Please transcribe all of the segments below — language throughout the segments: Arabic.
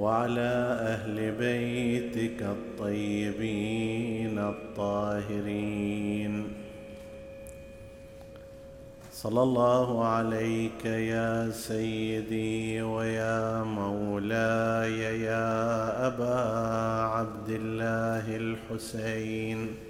وعلى أهل بيتك الطيبين الطاهرين. صلى الله عليك يا سيدي ويا مولاي يا أبا عبد الله الحسين.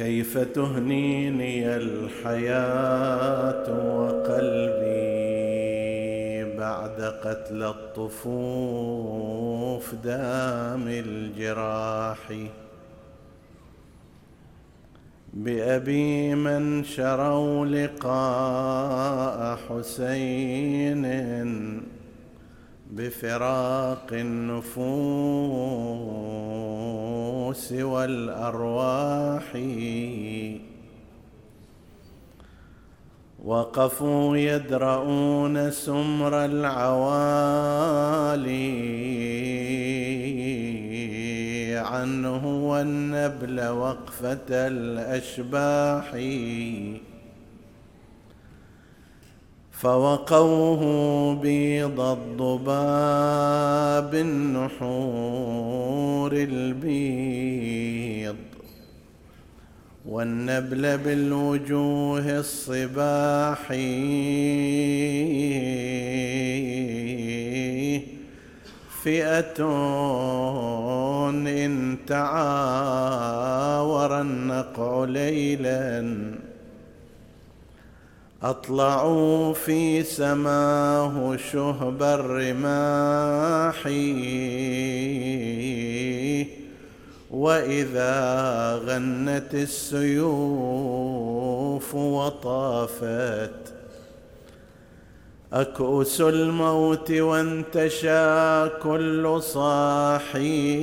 كيف تهنيني الحياة وقلبي بعد قتل الطفوف دام الجراح؟ بأبي من شروا لقاء حسين بفراق النفوس والأرواح. وقفوا يدرؤون سمر العوالي عنه والنبل وقفة الأشباح. فوقوه بيض الضباب النحور البيض والنبل بالوجوه الصباح فئة إن تعاور النقع ليلا أطلعوا في سماه شهب الرماح. وإذا غنت السيوف وطافت أكؤس الموت وانتشى كل صاحي.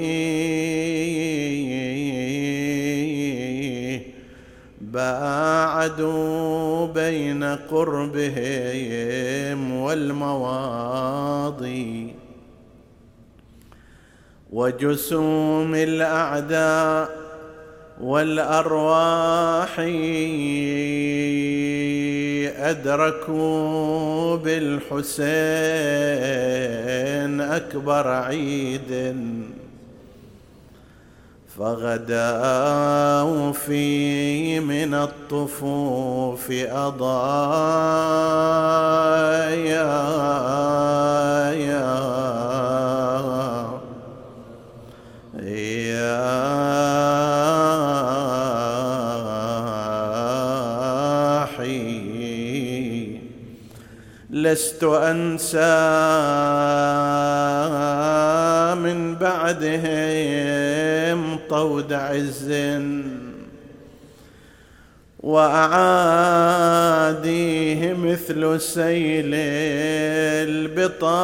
باعدوا بين قربهم والمواضي وجسوم الأعداء والأرواح أدركوا بالحسين أكبر عيد فغداوا في من الطفوف أضايا. لست أنسى من بعدهم طود عز وأعاديه مثل سيل البطايا.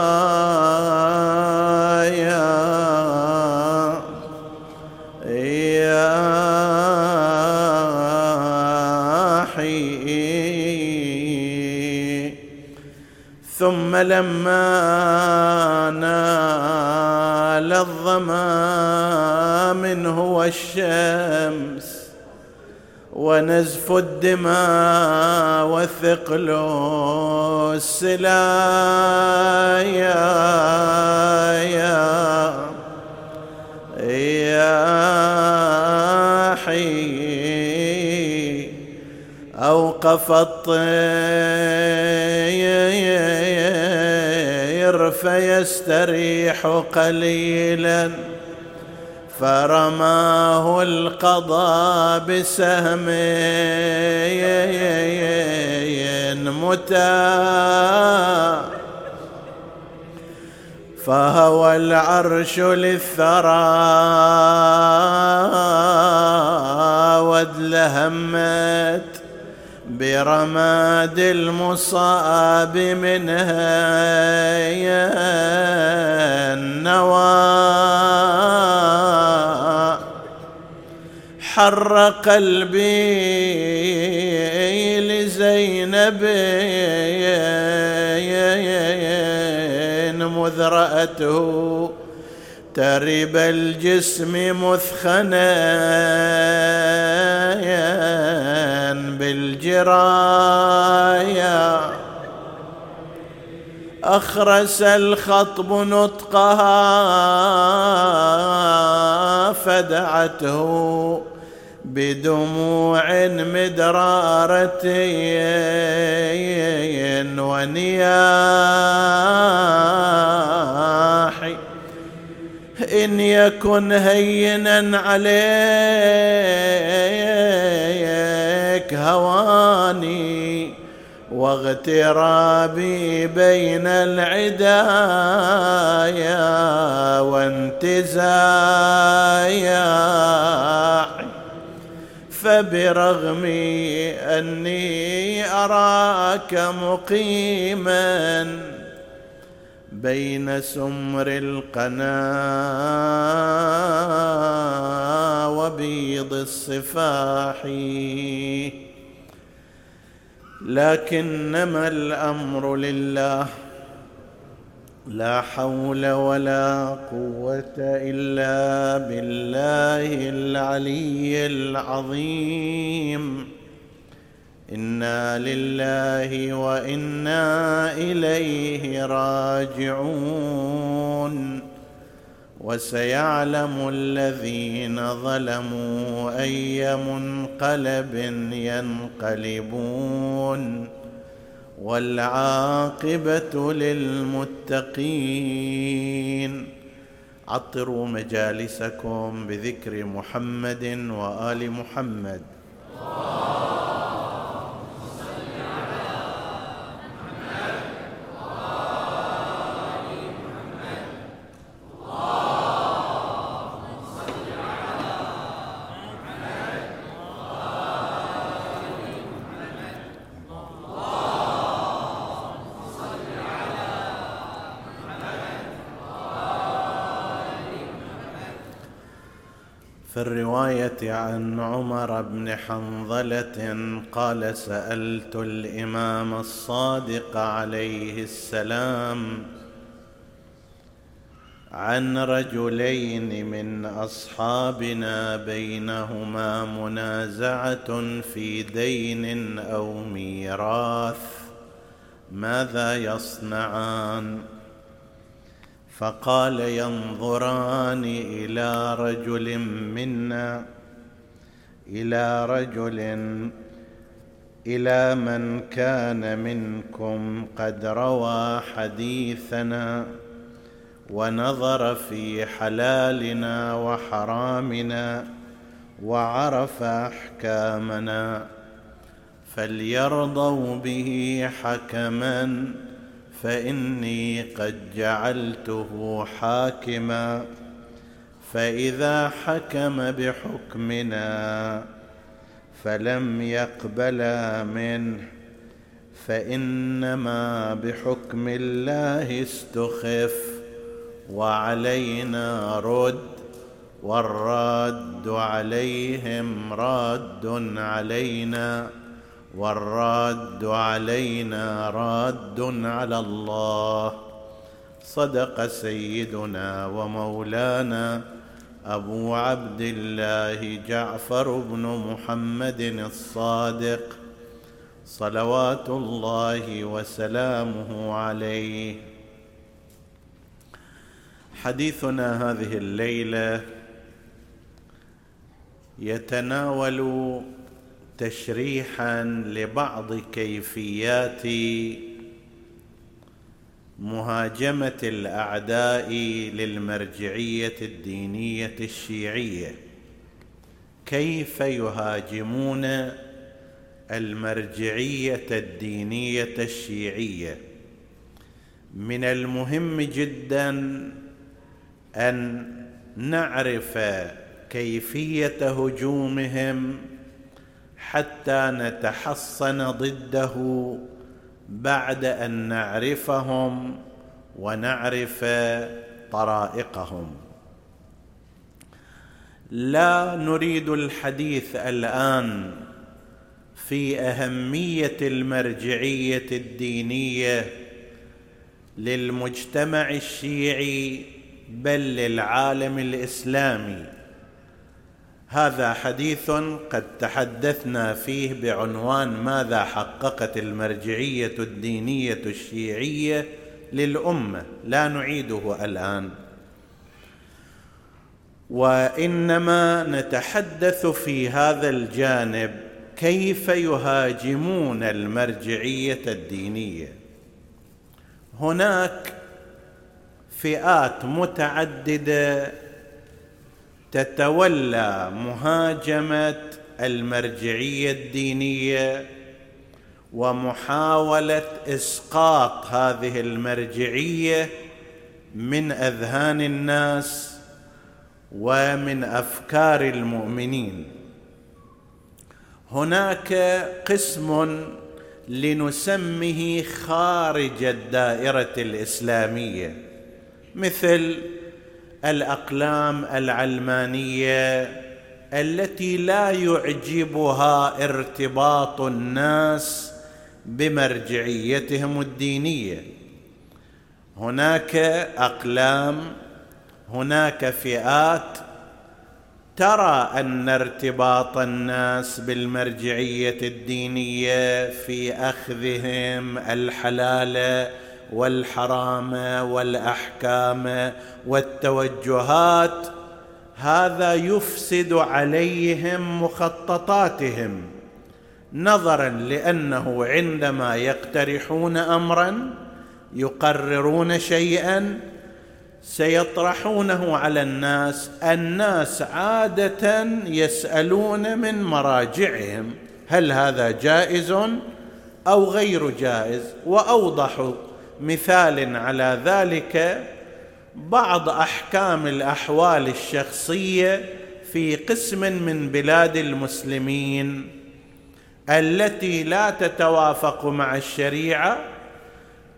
ثم لما نال الظما منه والشمس ونزف الدماء وثقل السلايا يا يا حي أوقف الطير. فيستريح قليلا. فرماه القضاء بسهم متى؟ فهوى العرش للثرى وادلهمت برماد المصاب منها النوى حر قلبي لزينب مذ رأته ترب الجسم مثخنا بالجرايا. أخرس الخطب نطقها فدعته بدموع مدرارة ونياح يكن هينا عليك هواني واغترابي بين العدايا وانتزايا. فبرغم أني أراك مقيما بين سمر القنا وبيض الصفاح. لكنما الأمر لله لا حول ولا قوة إلا بالله العلي العظيم. إنا لله وإنا إليه راجعون وسيعلم الذين ظلموا اي منقلب ينقلبون والعاقبه للمتقين عطروا مجالسكم بذكر محمد وآل محمد في عن عمر بن حنظلة قال سألت الإمام الصادق عليه السلام عن رجلين من أصحابنا بينهما منازعة في دين أو ميراث ماذا يصنعان؟ فقال ينظران إلى رجل منا إلى رجل إلى من كان منكم قد روى حديثنا ونظر في حلالنا وحرامنا وعرف أحكامنا فليرضوا به حكما فإني قد جعلته حاكما فإذا حكم بحكمنا فلم يقبلا منه فإنما بحكم الله استخف وعلينا رد والراد عليهم راد علينا والراد علينا راد على الله. صدق سيدنا ومولانا أبو عبد الله جعفر بن محمد الصادق. صلوات الله وسلامه عليه. حديثنا هذه الليلة يتناول تشريحا لبعض كيفيات مهاجمة الأعداء للمرجعية الدينية الشيعية. كيف يهاجمون المرجعية الدينية الشيعية؟ من المهم جدا أن نعرف كيفية هجومهم حتى نتحصن ضده بعد أن نعرفهم ونعرف طرائقهم. لا نريد الحديث الآن في أهمية المرجعية الدينية للمجتمع الشيعي بل للعالم الإسلامي. هذا حديث قد تحدثنا فيه بعنوان ماذا حققت المرجعية الدينية الشيعية للأمة. لا نعيده الآن. وإنما نتحدث في هذا الجانب كيف يهاجمون المرجعية الدينية. هناك فئات متعددة تتولى مهاجمة المرجعية الدينية ومحاولة إسقاط هذه المرجعية من أذهان الناس ومن أفكار المؤمنين. هناك قسم لنسمه خارج الدائرة الإسلامية مثل الأقلام العلمانية التي لا يعجبها ارتباط الناس بمرجعيتهم الدينية. هناك أقلام هناك فئات ترى أن ارتباط الناس بالمرجعية الدينية في أخذهم الحلال والحرام والأحكام والتوجهات هذا يفسد عليهم مخططاتهم نظرا لأنه عندما يقترحون امرا يقررون شيئا سيطرحونه على الناس الناس عادة يسألون من مراجعهم هل هذا جائز أو غير جائز واوضح مثال على ذلك بعض أحكام الأحوال الشخصية في قسم من بلاد المسلمين التي لا تتوافق مع الشريعة.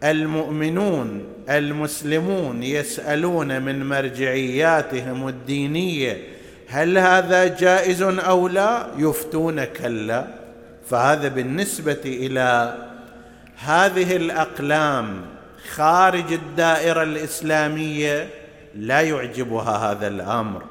المؤمنون المسلمون يسألون من مرجعياتهم الدينية هل هذا جائز أو لا؟ يفتون كلا. فهذا بالنسبة إلى هذه الأقلام خارج الدائرة الإسلامية لا يعجبها هذا الأمر.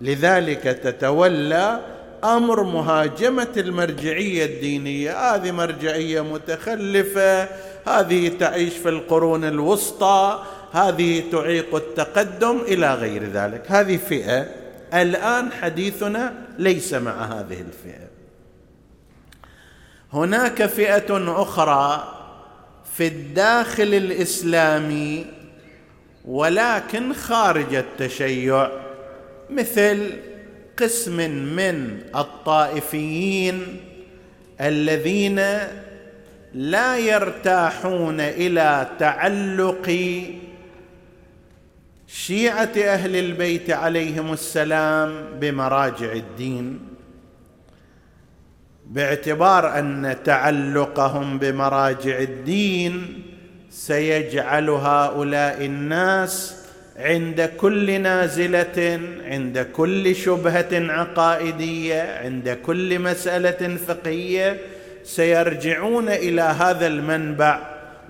لذلك تتولى أمر مهاجمة المرجعية الدينية. هذه مرجعية متخلفة هذه تعيش في القرون الوسطى هذه تعيق التقدم إلى غير ذلك. هذه فئة. الآن حديثنا ليس مع هذه الفئة. هناك فئة أخرى في الداخل الإسلامي ولكن خارج التشيع مثل قسم من الطائفيين الذين لا يرتاحون إلى تعلق شيعة أهل البيت عليهم السلام بمراجع الدين. باعتبار أن تعلقهم بمراجع الدين سيجعل هؤلاء الناس عند كل نازلة عند كل شبهة عقائدية عند كل مسألة فقهية سيرجعون إلى هذا المنبع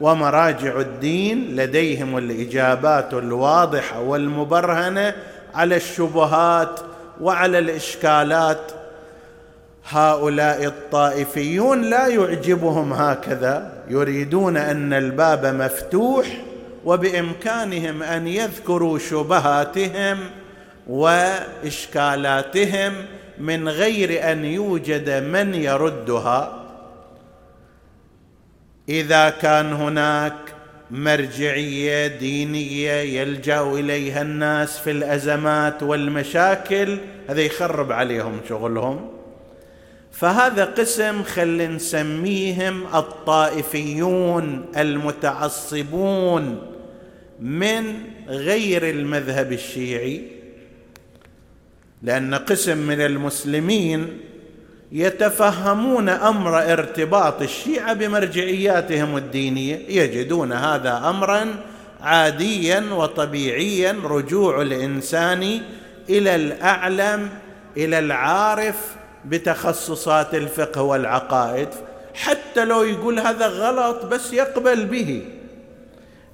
ومراجع الدين لديهم الإجابات الواضحة والمبرهنة على الشبهات وعلى الإشكالات هؤلاء الطائفيون لا يعجبهم هكذا يريدون أن الباب مفتوح وبإمكانهم أن يذكروا شبهاتهم وإشكالاتهم من غير أن يوجد من يردها. إذا كان هناك مرجعية دينية يلجأ إليها الناس في الأزمات والمشاكل هذا يخرب عليهم شغلهم. فهذا قسم خل نسميهم الطائفيون المتعصبون من غير المذهب الشيعي لأن قسم من المسلمين يتفهمون أمر ارتباط الشيعة بمرجعياتهم الدينية يجدون هذا امرا عاديا وطبيعيا رجوع الإنسان إلى الأعلم إلى العارف بتخصصات الفقه والعقائد حتى لو يقول هذا غلط بس يقبل به.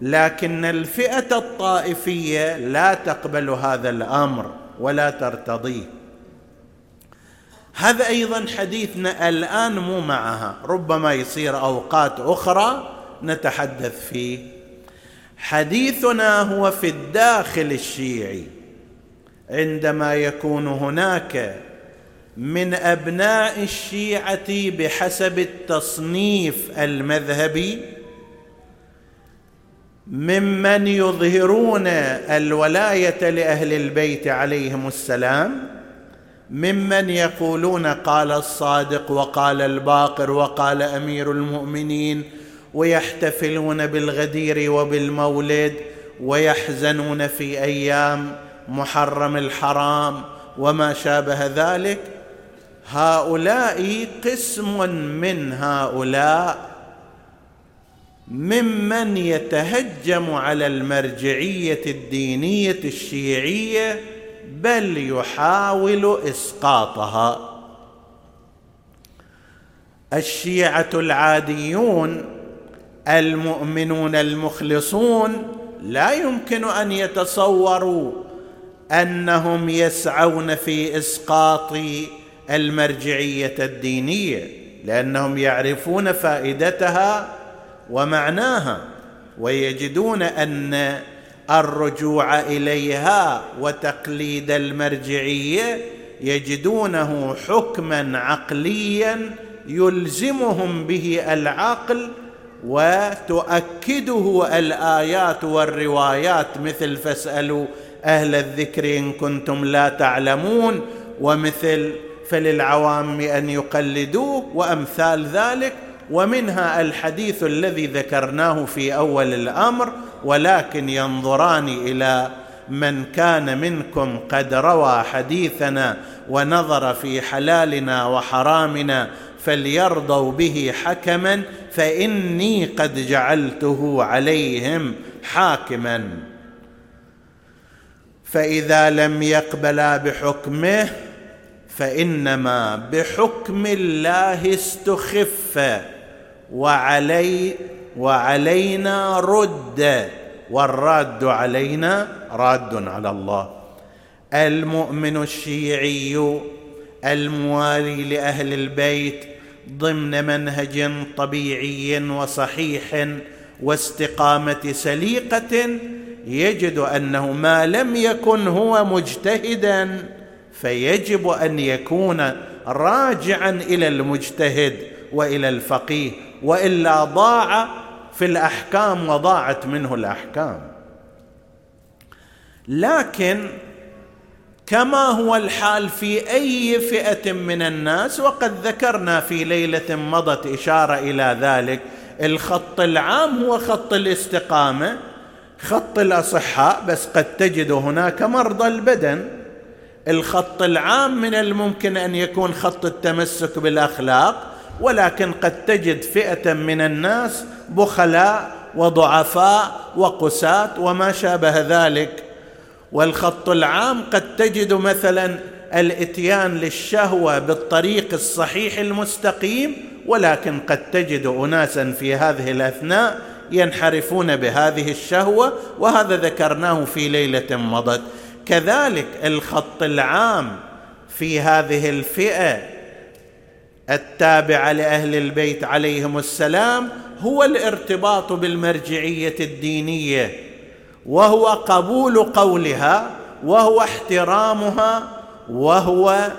لكن الفئة الطائفية لا تقبل هذا الأمر ولا ترتضيه. هذا أيضا حديثنا الآن مو معها ربما يصير أوقات أخرى نتحدث فيه. حديثنا هو في الداخل الشيعي عندما يكون هناك من أبناء الشيعة بحسب التصنيف المذهبي ممن يظهرون الولاية لأهل البيت عليهم السلام ممن يقولون قال الصادق وقال الباقر وقال أمير المؤمنين ويحتفلون بالغدير وبالمولد ويحزنون في أيام محرم الحرام وما شابه ذلك. هؤلاء قسم من هؤلاء ممن يتهجم على المرجعية الدينية الشيعية بل يحاول إسقاطها. الشيعة العاديون المؤمنون المخلصون لا يمكن أن يتصوروا أنهم يسعون في إسقاط المرجعية الدينية لأنهم يعرفون فائدتها ومعناها ويجدون أن الرجوع إليها وتقليد المرجعية يجدونه حكما عقليا يلزمهم به العقل وتؤكده الآيات والروايات مثل فاسألوا أهل الذكر إن كنتم لا تعلمون ومثل فللعوام أن يقلدوه وأمثال ذلك ومنها الحديث الذي ذكرناه في أول الأمر ولكن ينظران إلى من كان منكم قد روى حديثنا ونظر في حلالنا وحرامنا فليرضوا به حكما فإني قد جعلته عليهم حاكما. فإذا لم يقبلا بحكمه فإنما بحكم الله استخف وعلي وعلينا رد والراد علينا راد على الله. المؤمن الشيعي الموالي لأهل البيت ضمن منهج طبيعي وصحيح واستقامة سليقة يجد أنه ما لم يكن هو مجتهدا. فيجب أن يكون راجعا إلى المجتهد وإلى الفقيه وإلا ضاع في الأحكام وضاعت منه الأحكام. لكن كما هو الحال في أي فئة من الناس وقد ذكرنا في ليلة مضت إشارة إلى ذلك الخط العام هو خط الاستقامة خط الأصحاء بس قد تجد هناك مرضى البدن. الخط العام من الممكن أن يكون خط التمسك بالأخلاق ولكن قد تجد فئة من الناس بخلاء وضعفاء وقساة وما شابه ذلك. والخط العام قد تجد مثلا الإتيان للشهوة بالطريق الصحيح المستقيم ولكن قد تجد اناسا في هذه الأثناء ينحرفون بهذه الشهوة وهذا ذكرناه في ليلة مضت. كذلك الخط العام في هذه الفئة التابعة لأهل البيت عليهم السلام هو الارتباط بالمرجعية الدينية وهو قبول قولها وهو احترامها وهو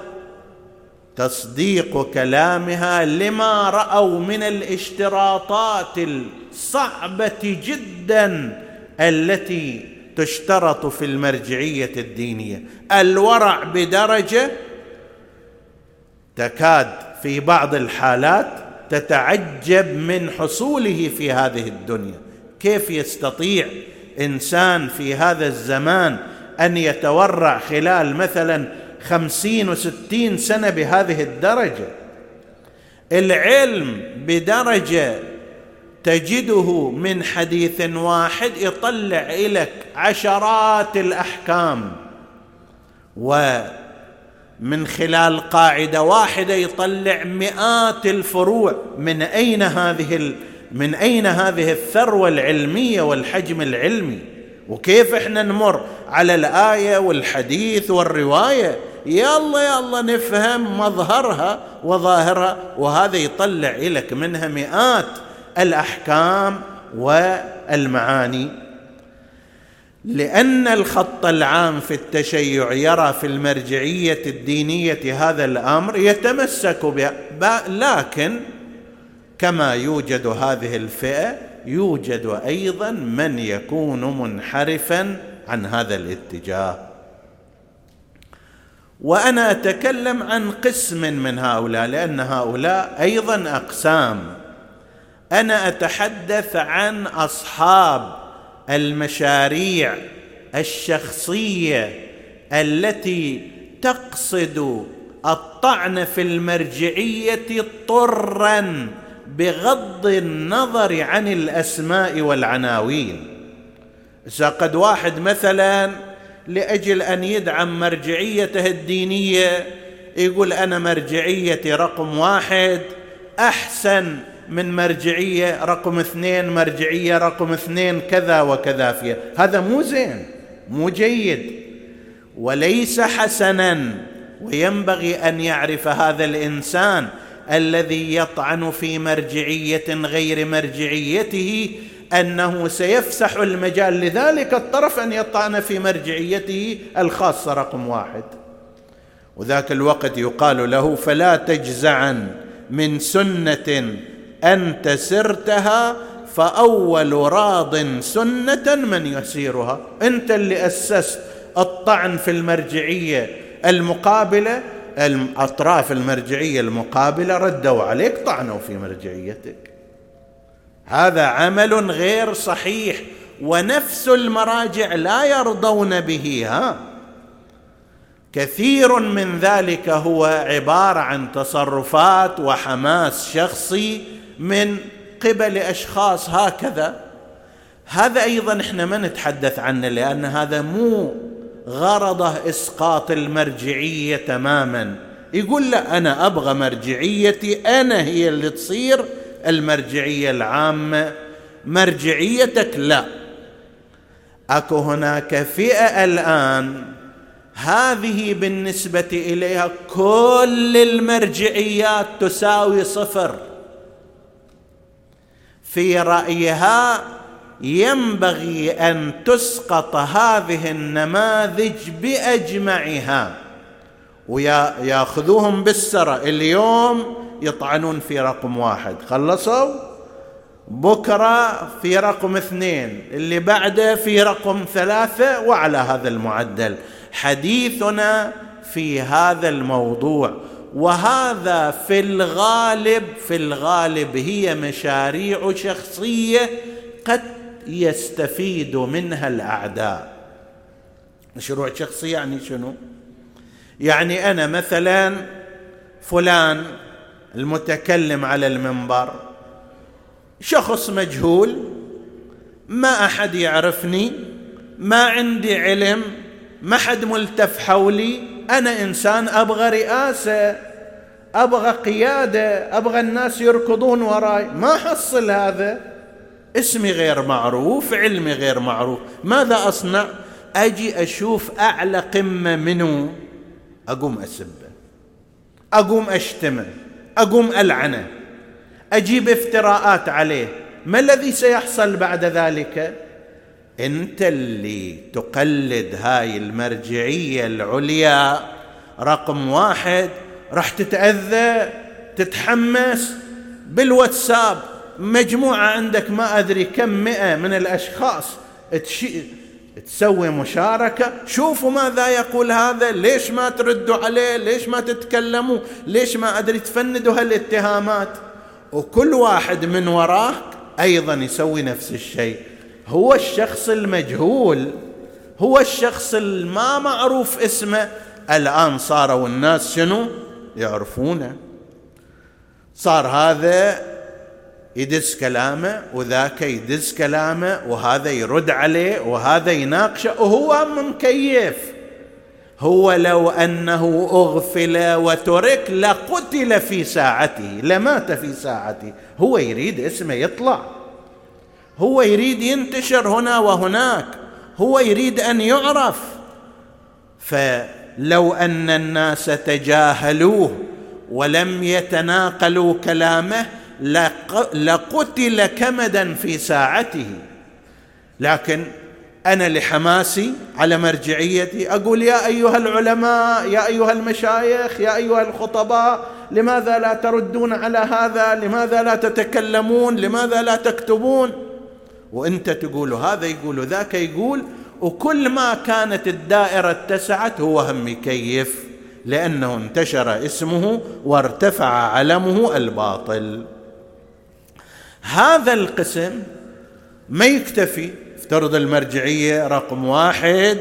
تصديق كلامها لما رأوا من الاشتراطات الصعبة جدا التي تشترط في المرجعية الدينية. الورع بدرجة تكاد في بعض الحالات تتعجب من حصوله في هذه الدنيا. كيف يستطيع إنسان في هذا الزمان أن يتورع خلال مثلا خمسين وستين سنة بهذه الدرجة؟ العلم بدرجة تجده من حديث واحد يطلع لك عشرات الأحكام. ومن خلال قاعدة واحدة يطلع مئات الفروع. من أين هذه من أين هذه الثروة العلمية والحجم العلمي؟ وكيف إحنا نمر على الآية والحديث والرواية؟ يلا يلا نفهم مظهرها وظاهرها. وهذا يطلع لك منها مئات الأحكام والمعاني. لأن الخط العام في التشيع يرى في المرجعية الدينية هذا الأمر يتمسك بها لكن كما يوجد هذه الفئة يوجد أيضا من يكون منحرفا عن هذا الاتجاه. وأنا أتكلم عن قسم من هؤلاء لأن هؤلاء أيضا أقسام. أنا أتحدث عن أصحاب المشاريع الشخصية التي تقصد الطعن في المرجعية طرا بغض النظر عن الأسماء والعناوين. اذا قد واحد مثلا لأجل أن يدعم مرجعيته الدينية يقول أنا مرجعيتي رقم واحد أحسن من مرجعية رقم اثنين مرجعية رقم اثنين كذا وكذا فيها. هذا مو زين مو جيد. وليس حسنا وينبغي أن يعرف هذا الإنسان الذي يطعن في مرجعية غير مرجعيته أنه سيفسح المجال. لذلك الطرف أن يطعن في مرجعيته الخاصة رقم واحد. وذاك الوقت يقال له فلا تجزعا من سنة أنت سرتها فأول راض سنة من يسيرها. أنت اللي أسست الطعن في المرجعية المقابلة. الاطراف المرجعية المقابلة ردوا عليك طعنوا في مرجعيتك. هذا عمل غير صحيح ونفس المراجع لا يرضون به ها؟ كثير من ذلك هو عبارة عن تصرفات وحماس شخصي من قبل أشخاص هكذا. هذا أيضا إحنا ما نتحدث عنه لأن هذا مو غرضه إسقاط المرجعية تماما. يقول لا أنا أبغى مرجعيتي أنا هي اللي تصير المرجعية العامة. مرجعيتك لا. أكو هناك فئة الآن هذه بالنسبة إليها كل المرجعيات تساوي صفر. في رأيها ينبغي أن تسقط هذه النماذج بأجمعها. وياخذوهم بالسرى اليوم يطعنون في رقم واحد. خلصوا؟ بكرة في رقم اثنين. اللي بعده في رقم ثلاثة وعلى هذا المعدل. حديثنا في هذا الموضوع. وهذا في الغالب في الغالب هي مشاريع شخصية قد يستفيد منها الأعداء. مشروع شخصي يعني شنو؟ يعني أنا مثلا فلان المتكلم على المنبر شخص مجهول ما أحد يعرفني ما عندي علم ما حد ملتف حولي أنا إنسان أبغى رئاسة أبغى قيادة أبغى الناس يركضون وراي. ما حصل هذا؟ اسمي غير معروف علمي غير معروف. ماذا أصنع؟ أجي أشوف أعلى قمة منه أقوم أسبه أقوم أشتمه أقوم ألعنه أجيب افتراءات عليه. ما الذي سيحصل بعد ذلك؟ انت اللي تقلد هاي المرجعية العليا. رقم واحد راح تتأذى تتحمس بالواتساب. مجموعة عندك ما أدري كم مئة من الأشخاص تشي تسوي مشاركة. شوفوا ماذا يقول هذا. ليش ما تردوا عليه؟ ليش ما تتكلموا؟ ليش ما أدري تفندوا هالاتهامات؟ وكل واحد من وراك أيضا يسوي نفس الشيء. هو الشخص المجهول هو الشخص الما معروف اسمه. الآن صاروا الناس شنو؟ يعرفونه. صار هذا يدز كلامه وذاك يدز كلامه وهذا يرد عليه وهذا يناقشه. وهو مكيف هو لو أنه أغفل وترك لقتل في ساعته لمات في ساعته. هو يريد اسمه يطلع. هو يريد ينتشر هنا وهناك هو يريد أن يعرف. فلو أن الناس تجاهلوه ولم يتناقلوا كلامه لقتل كمدا في ساعته. لكن أنا لحماسي على مرجعيتي أقول يا أيها العلماء يا أيها المشايخ يا أيها الخطباء لماذا لا تردون على هذا؟ لماذا لا تتكلمون؟ لماذا لا تكتبون؟ وانت تقول هذا يقول ذاك يقول وكل ما كانت الدائرة اتسعت هو هم يكيف لأنه انتشر اسمه وارتفع علمه الباطل. هذا القسم ما يكتفي افترض المرجعية رقم واحد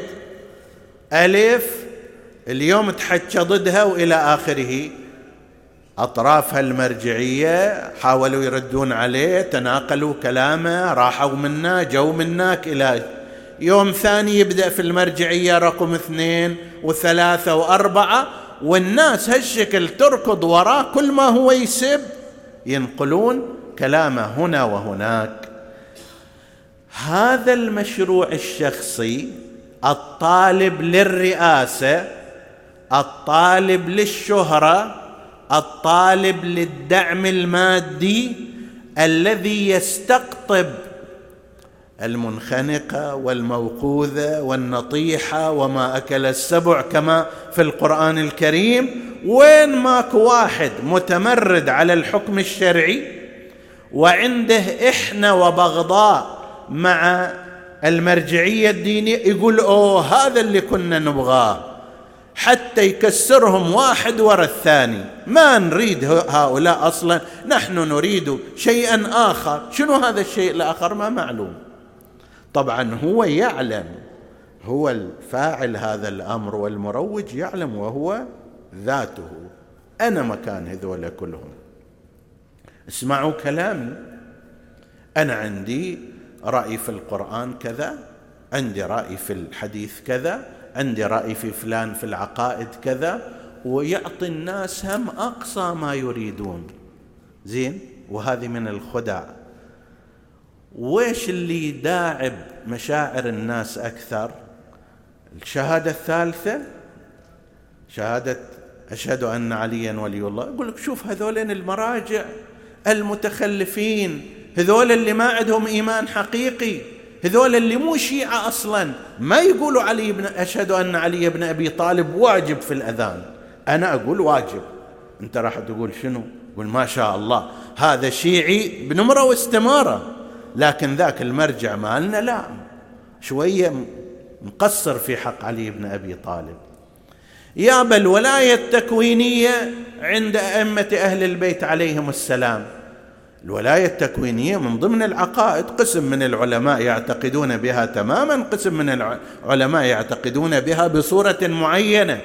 ألف اليوم تحكى ضدها وإلى آخره. أطرافها المرجعية حاولوا يردون عليه تناقلوا كلامه راحوا منا جو منك إلى يوم ثاني يبدأ في المرجعية رقم اثنين وثلاثة وأربعة والناس هالشكل تركض وراه كل ما هو يسب ينقلون كلامه هنا وهناك. هذا المشروع الشخصي الطالب للرئاسة الطالب للشهرة الطالب للدعم المادي الذي يستقطب المنخنقة والموقوذة والنطيحة وما أكل السبع كما في القرآن الكريم وين ماكو واحد متمرد على الحكم الشرعي وعنده إحنا وبغضاء مع المرجعية الدينية يقول أوه هذا اللي كنا نبغاه. حتى يكسرهم واحد ورا الثاني. ما نريد هؤلاء أصلا. نحن نريد شيئا آخر. شنو هذا الشيء الآخر؟ ما معلوم. طبعا هو يعلم. هو الفاعل هذا الأمر والمروج يعلم وهو ذاته. أنا مكان هذول كلهم. اسمعوا كلامي. أنا عندي رأي في القرآن كذا عندي رأي في الحديث كذا عندي رأي في فلان في العقائد كذا ويعطي الناس هم أقصى ما يريدون. زين؟ وهذه من الخدع. ويش اللي يداعب مشاعر الناس أكثر؟ الشهادة الثالثة؟ شهادة أشهد أن عليا ولي الله. يقول لك شوف هذولين المراجع المتخلفين هذول اللي ما عندهم إيمان حقيقي. هذول اللي مو شيعة أصلا. ما يقولوا علي بن أشهد أن علي بن أبي طالب واجب في الأذان. أنا أقول واجب. أنت راح تقول شنو؟ قول ما شاء الله. هذا شيعي بنمرة واستمارة. لكن ذاك المرجع مالنا لا. شوية مقصر في حق علي بن أبي طالب. يا الولايه التكوينيه عند أئمة أهل البيت عليهم السلام. الولاية التكوينية من ضمن العقائد قسم من العلماء يعتقدون بها تماما قسم من العلماء يعتقدون بها بصورة معينة.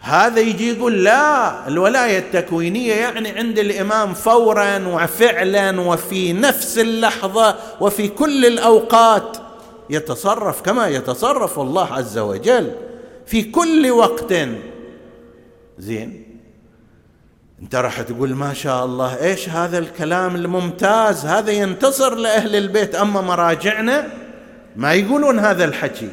هذا يجي يقول لا الولاية التكوينية يعني عند الإمام فورا وفعلا وفي نفس اللحظة وفي كل الأوقات يتصرف كما يتصرف الله عز وجل في كل وقت. زين؟ انت راح تقول ما شاء الله إيش هذا الكلام الممتاز؟ هذا ينتصر لأهل البيت. أما مراجعنا ما يقولون هذا الحكي.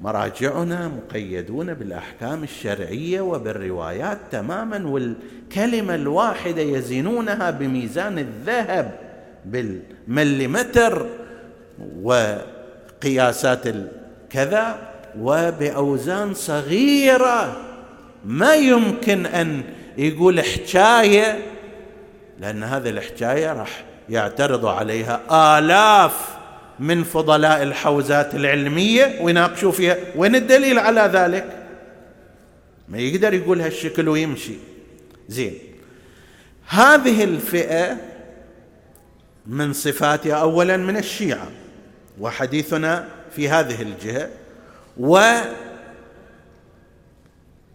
مراجعنا مقيدون بالأحكام الشرعية وبالروايات تماما والكلمة الواحدة يزنونها بميزان الذهب بالمليمتر وقياسات الكذا وبأوزان صغيرة. ما يمكن أن يقول حكاية لأن هذه الحكاية راح يعترض عليها آلاف من فضلاء الحوزات العلمية ويناقشوا فيها. وين الدليل على ذلك؟ ما يقدر يقول هالشكل ويمشي. زين. هذه الفئة من صفاتها اولا من الشيعة وحديثنا في هذه الجهة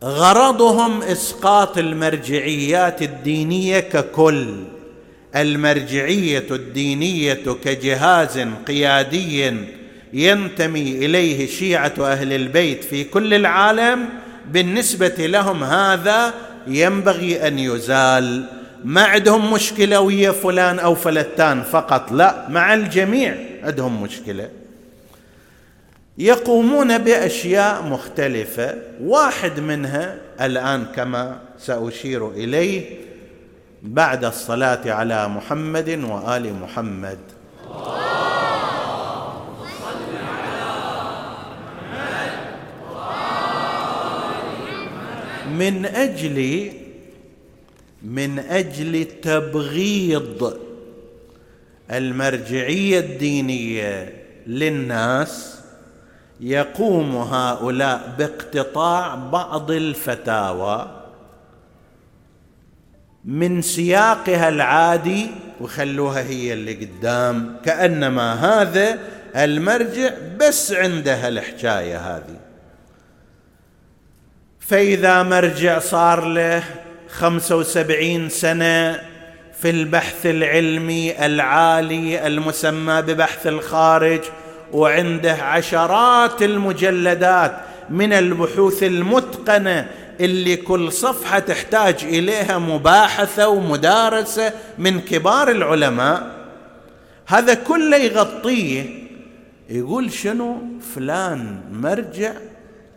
وغرضهم إسقاط المرجعيات الدينية ككل. المرجعية الدينية كجهاز قيادي ينتمي إليه شيعة أهل البيت في كل العالم. بالنسبة لهم هذا ينبغي أن يزال. ما عندهم مشكلة ويا فلان أو فلتان فقط. لا مع الجميع عندهم مشكلة. يقومون بأشياء مختلفة. واحد منها الآن كما سأشير إليه بعد الصلاة على محمد وآل محمد. من أجل من أجل تبغيض المرجعية الدينية للناس يقوم هؤلاء باقتطاع بعض الفتاوى من سياقها العادي وخلوها هي اللي قدام كأنما هذا المرجع بس عنده الحكاية هذه. فإذا مرجع صار له خمسة وسبعين سنة في البحث العلمي العالي المسمى ببحث الخارج وعنده عشرات المجلدات من البحوث المتقنة اللي كل صفحة تحتاج إليها مباحثة ومدارسة من كبار العلماء. هذا كله يغطيه يقول شنو؟ فلان مرجع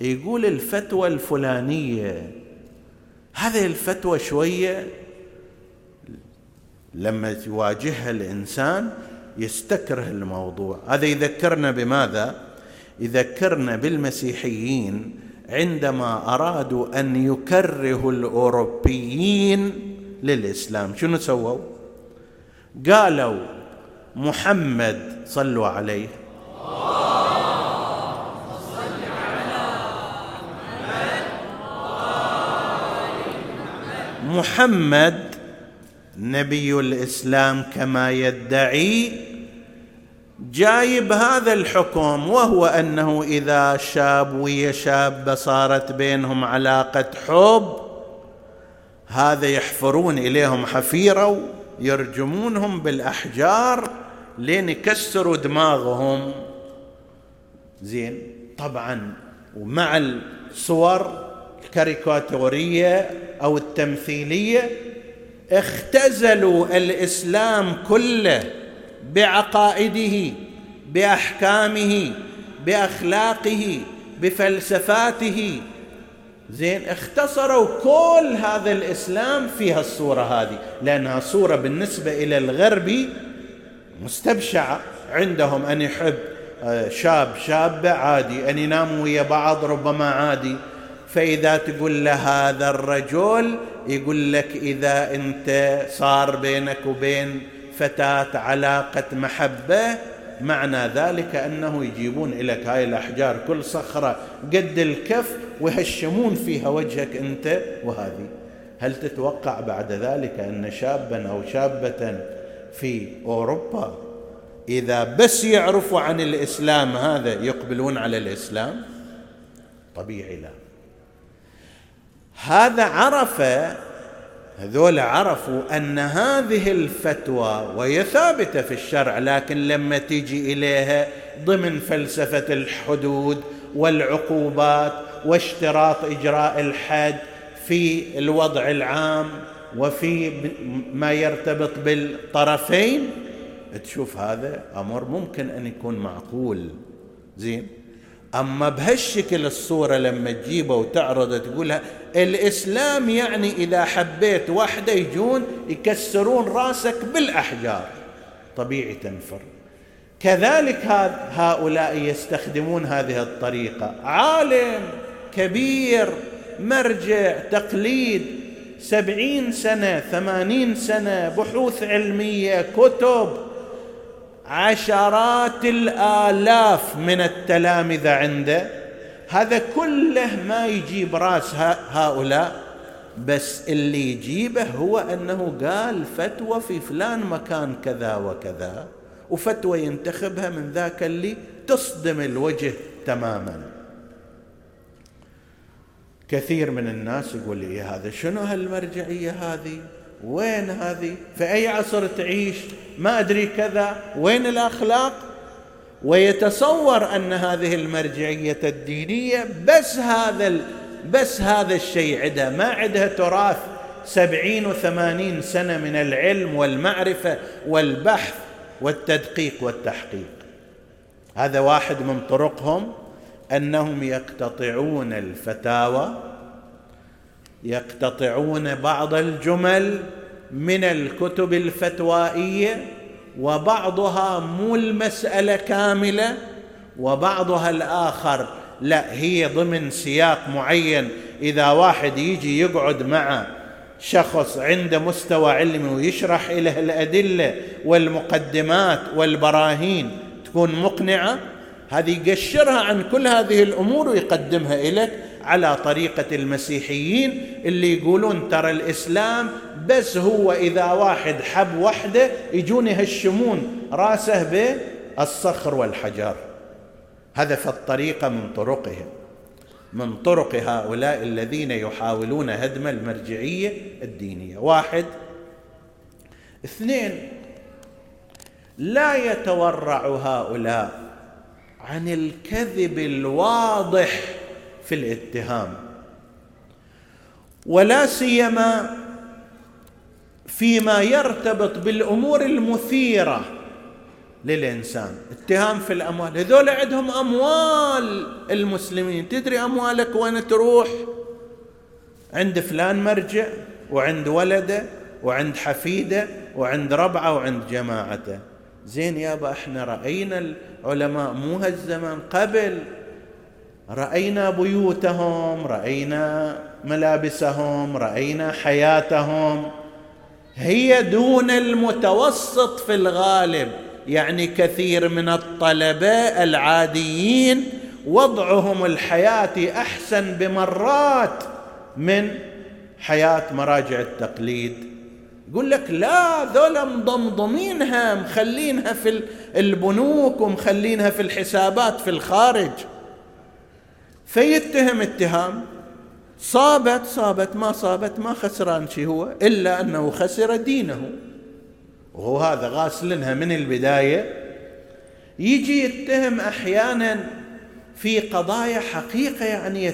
يقول الفتوى الفلانية. هذه الفتوى شوية لما يواجهها الإنسان يستكره الموضوع. هذا يذكرنا بماذا؟ يذكرنا بالمسيحيين عندما أرادوا أن يكرهوا الأوروبيين للإسلام. شنو سووا؟ قالوا محمد صلوا عليه. محمد نبي الإسلام كما يدعي جايب هذا الحكم وهو أنه إذا شاب ويا شابة صارت بينهم علاقة حب هذا يحفرون إليهم حفيرة ويرجمونهم بالأحجار لين يكسروا دماغهم. زين؟ طبعا ومع الصور الكاريكاتورية أو التمثيلية اختزلوا الإسلام كله بعقائده بأحكامه بأخلاقه بفلسفاته. زين اختصروا كل هذا الإسلام في هالصورة هذه لأنها صورة بالنسبة إلى الغربي مستبشعة. عندهم أن يحب آه، شاب شابة عادي أن يناموا ويا بعض ربما عادي. فإذا تقول له هذا الرجل يقول لك إذا أنت صار بينك وبين فتاة علاقة محبة معنى ذلك أنه يجيبون لك هاي الأحجار كل صخرة قد الكف ويهشمون فيها وجهك أنت وهذه. هل تتوقع بعد ذلك أن شابا أو شابة في أوروبا إذا بس يعرفوا عن الإسلام هذا يقبلون على الإسلام؟ طبيعي لا. هذا عرف هذول عرفوا أن هذه الفتوى وهي ثابتة في الشرع لكن لما تيجي إليها ضمن فلسفة الحدود والعقوبات واشتراط إجراء الحد في الوضع العام وفي ما يرتبط بالطرفين تشوف هذا أمر ممكن أن يكون معقول. زين؟ أما بهالشكل الصورة لما تجيبها وتعرض تقولها الإسلام يعني إذا حبيت واحدة يجون يكسرون رأسك بالأحجار. طبيعي تنفر. كذلك هؤلاء يستخدمون هذه الطريقة. عالم كبير مرجع تقليد سبعين سنة ثمانين سنة بحوث علمية كتب. عشرات الآلاف من التلامذة عنده. هذا كله ما يجيب رأس هؤلاء بس اللي يجيبه هو أنه قال فتوى في فلان مكان كذا وكذا وفتوى ينتخبها من ذاك اللي تصدم الوجه تماما. كثير من الناس يقول لي هذا؟ شنو هالمرجعية هذه؟ وين هذه؟ في أي عصر تعيش؟ ما أدري كذا. وين الأخلاق؟ ويتصور أن هذه المرجعية الدينية بس هذا بس هذا الشيء عندها. ما عندها تراث سبعين وثمانين سنة من العلم والمعرفة والبحث والتدقيق والتحقيق. هذا واحد من طرقهم أنهم يقتطعون الفتاوى يقتطعون بعض الجمل من الكتب الفتوائية وبعضها مو المسألة كاملة وبعضها الآخر لا هي ضمن سياق معين. إذا واحد يجي يقعد مع شخص عنده مستوى علمي ويشرح له الأدلة والمقدمات والبراهين تكون مقنعة هذه يقشرها عن كل هذه الأمور ويقدمها اليك على طريقة المسيحيين اللي يقولون ترى الإسلام بس هو إذا واحد حب وحده يجون يهشمون راسه بالصخر والحجر. هذا في الطريقة من طرقهم من طرق هؤلاء الذين يحاولون هدم المرجعية الدينية. واحد. اثنين. لا يتورع هؤلاء عن الكذب الواضح في الاتهام. ولا سيما فيما يرتبط بالأمور المثيرة للإنسان. اتهام في الأموال. هذول عندهم أموال المسلمين. تدري أموالك وين تروح؟ عند فلان مرجع وعند ولده وعند حفيده وعند ربعه وعند جماعته. زين يابا إحنا رأينا العلماء مو هالزمان قبل. رأينا بيوتهم رأينا ملابسهم رأينا حياتهم. هي دون المتوسط في الغالب يعني كثير من الطلبة العاديين وضعهم الحياتي أحسن بمرات من حياة مراجع التقليد. يقول لك لا ذولا مضمضمينها مخلينها في البنوك ومخلينها في الحسابات في الخارج. فيتهم اتهام. صابت صابت ما صابت ما خسران شيء هو إلا أنه خسر دينه. وهو هذا غاسلنها من البداية. يجي يتهم أحيانا في قضايا حقيقة يعني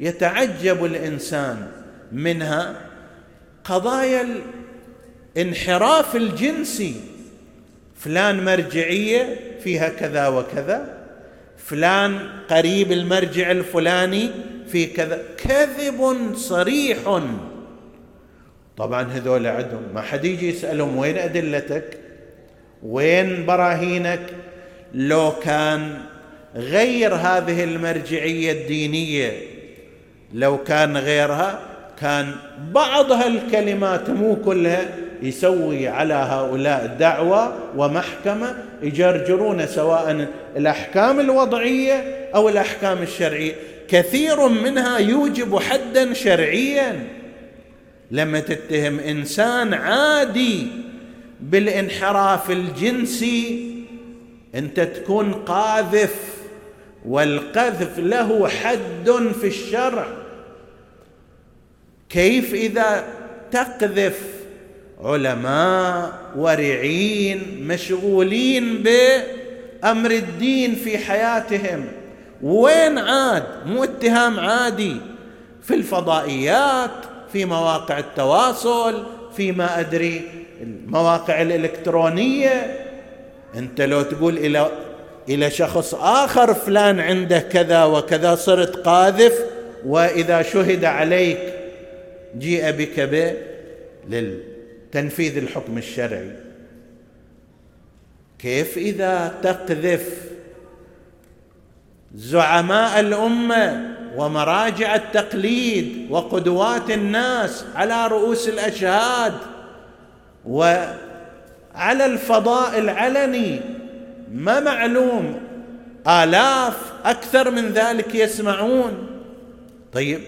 يتعجب الإنسان منها. قضايا الانحراف الجنسي. فلان مرجعية فيها كذا وكذا. فلان قريب المرجع الفلاني في كذا. كذب صريح. طبعا هذول عندهم ما حد يجي يسألهم وين أدلتك؟ وين براهينك؟ لو كان غير هذه المرجعية الدينية لو كان غيرها كان بعض هالكلمات مو كلها يسوي على هؤلاء دعوة ومحكمة يجرجرون سواء الأحكام الوضعية أو الأحكام الشرعية. كثير منها يوجب حدا شرعيا. لما تتهم إنسان عادي بالانحراف الجنسي أنت تكون قاذف والقذف له حد في الشرع. كيف إذا تقذف علماء ورعين مشغولين بأمر الدين في حياتهم. وين عاد؟ مو اتهام عادي. في الفضائيات في مواقع التواصل فيما أدري المواقع الإلكترونية. أنت لو تقول إلى إلى شخص آخر فلان عنده كذا وكذا صرت قاذف وإذا شهد عليك جيء بك به للتنفيذ الحكم الشرعي. كيف إذا تقذف زعماء الأمة ومراجع التقليد وقدوات الناس على رؤوس الأشهاد وعلى الفضاء العلني ما معلوم آلاف أكثر من ذلك يسمعون. طيب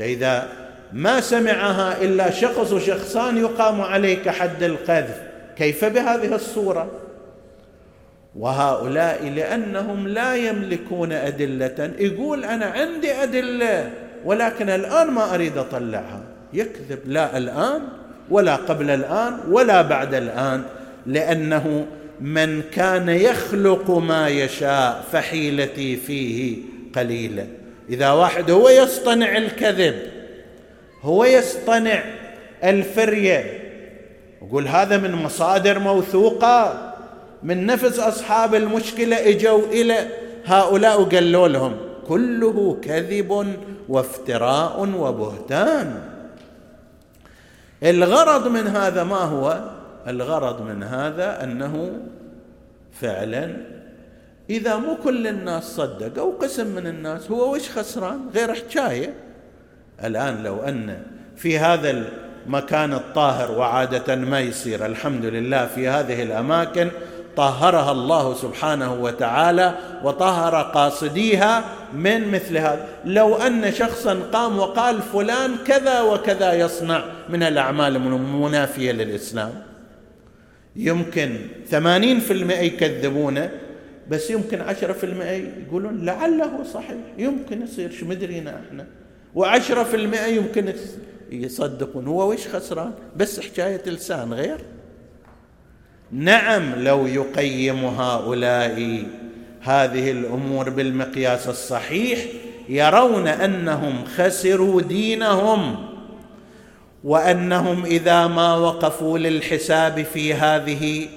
إذا ما سمعها إلا شخص وشخصان يقام عليك حد القذف. كيف بهذه الصورة؟ وهؤلاء لأنهم لا يملكون أدلة. يقول أنا عندي أدلة ولكن الآن ما أريد أطلعها. يكذب. لا الآن ولا قبل الآن ولا بعد الآن. لأنه من كان يخلق ما يشاء فحيلتي فيه قليلة. إذا واحد هو يصطنع الكذب هو يصطنع الفرية. يقول هذا من مصادر موثوقة من نفس أصحاب المشكلة إجوا إلى هؤلاء وقالوا لهم كله كذب وافتراء وبهتان. الغرض من هذا ما هو؟ الغرض من هذا أنه فعلا إذا مو كل الناس صدقوا قسم من الناس هو وش خسران؟ غير حكايه الآن لو أن في هذا المكان الطاهر وعادة ما يصير الحمد لله في هذه الأماكن طهرها الله سبحانه وتعالى وطهر قاصديها من مثل هذا. لو أن شخصا قام وقال فلان كذا وكذا يصنع من الأعمال المنافية للإسلام. يمكن ثمانين في المئة يكذبونه بس يمكن عشرة في المئة يقولون لعله صحيح. يمكن يصير شو مدرينا إحنا؟ وعشرة في المئة يمكن يصدقون. هو وش خسران؟ بس حكاية لسان غير. نعم لو يقيم هؤلاء هذه الأمور بالمقياس الصحيح يرون أنهم خسروا دينهم وأنهم إذا ما وقفوا للحساب في هذه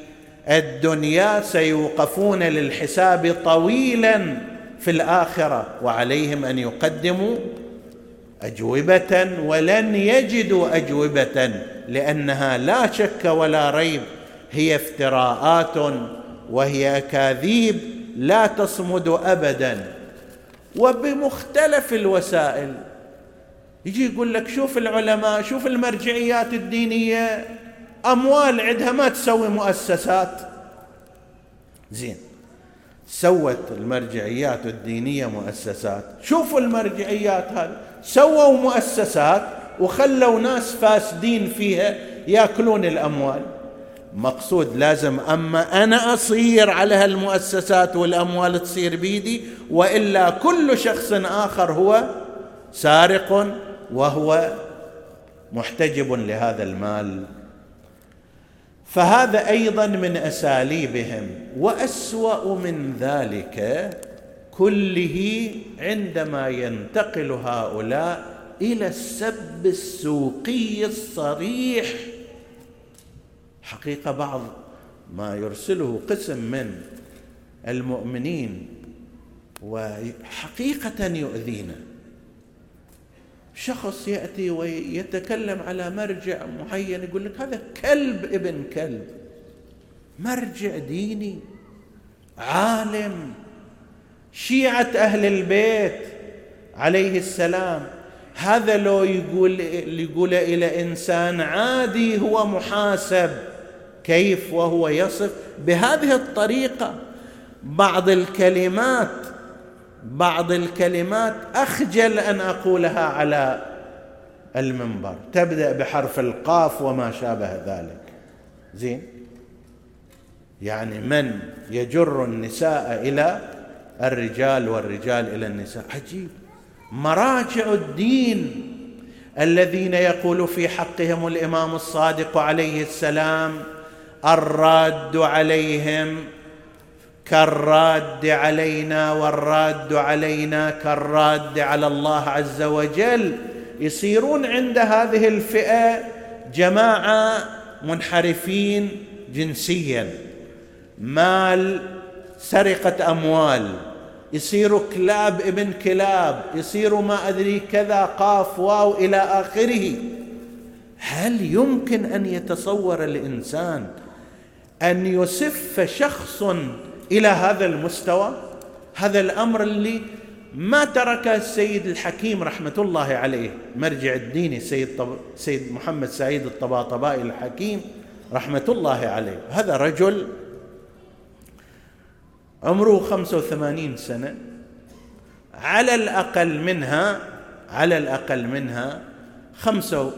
الدنيا سيوقفون للحساب طويلا في الآخرة وعليهم أن يقدموا أجوبة ولن يجدوا أجوبة لأنها لا شك ولا ريب هي افتراءات وهي أكاذيب لا تصمد ابدا. وبمختلف الوسائل يجي يقول لك شوف العلماء شوف المرجعيات الدينية أموال عندها ما تسوي مؤسسات. زين سوت المرجعيات الدينية مؤسسات شوفوا المرجعيات هذه. سووا مؤسسات وخلوا ناس فاسدين فيها ياكلون الأموال. مقصود لازم أما أنا أصير على هالمؤسسات والأموال تصير بيدي وإلا كل شخص آخر هو سارق وهو محتجب لهذا المال. فهذا أيضا من أساليبهم وأسوأ من ذلك كله عندما ينتقل هؤلاء إلى السب السوقي الصريح. حقيقة بعض ما يرسله قسم من المؤمنين وحقيقة يؤذينا. شخص يأتي ويتكلم على مرجع معين يقول لك هذا كلب ابن كلب. مرجع ديني عالم. شيعة أهل البيت عليه السلام. هذا لو يقول يقول إلى إنسان عادي هو محاسب كيف وهو يصف؟ بهذه الطريقة بعض الكلمات بعض الكلمات أخجل أن أقولها على المنبر. تبدأ بحرف القاف وما شابه ذلك. زين؟ يعني من يجر النساء إلى الرجال والرجال إلى النساء. عجيب. مراجع الدين الذين يقول في حقهم الإمام الصادق عليه السلام الراد عليهم كالراد علينا والراد علينا كالراد على الله عز وجل. يصيرون عند هذه الفئة جماعة منحرفين جنسيا. مال سرقة أموال يصيروا كلاب ابن كلاب يصيروا ما أدري كذا قاف واو إلى آخره. هل يمكن أن يتصور الإنسان أن يسف شخص إلى هذا المستوى؟ هذا الأمر اللي ما تركها السيد الحكيم رحمة الله عليه مرجع الديني سيد, طب... سيد محمد سعيد الطباطبائي الحكيم رحمة الله عليه. هذا رجل عمره خمسة وثمانين سنة. على الأقل منها على الأقل منها خمسة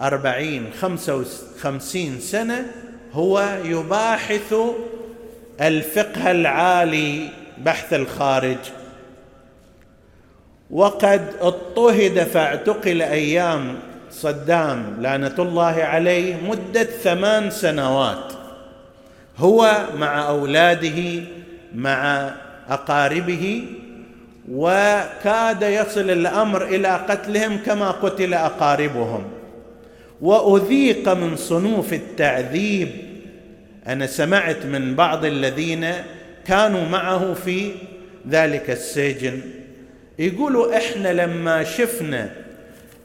وأربعين خمسة وخمسين سنة هو يباحث الفقه العالي بحث الخارج. وقد اضطهد فاعتقل أيام صدام لعنة الله عليه مدة ثمان سنوات. هو مع أولاده مع أقاربه وكاد يصل الأمر إلى قتلهم كما قتل أقاربهم. وأذيق من صنوف التعذيب. أنا سمعت من بعض الذين كانوا معه في ذلك السجن يقولوا إحنا لما شفنا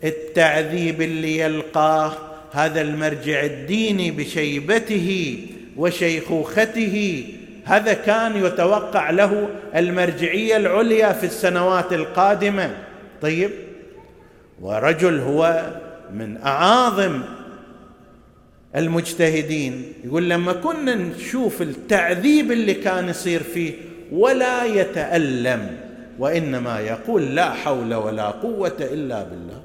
التعذيب اللي يلقاه هذا المرجع الديني بشيبته وشيخوخته هذا كان يتوقع له المرجعية العليا في السنوات القادمة. طيب ورجل هو من أعاظم المجتهدين. يقول لما كنا نشوف التعذيب اللي كان يصير فيه ولا يتألم وإنما يقول لا حول ولا قوة إلا بالله.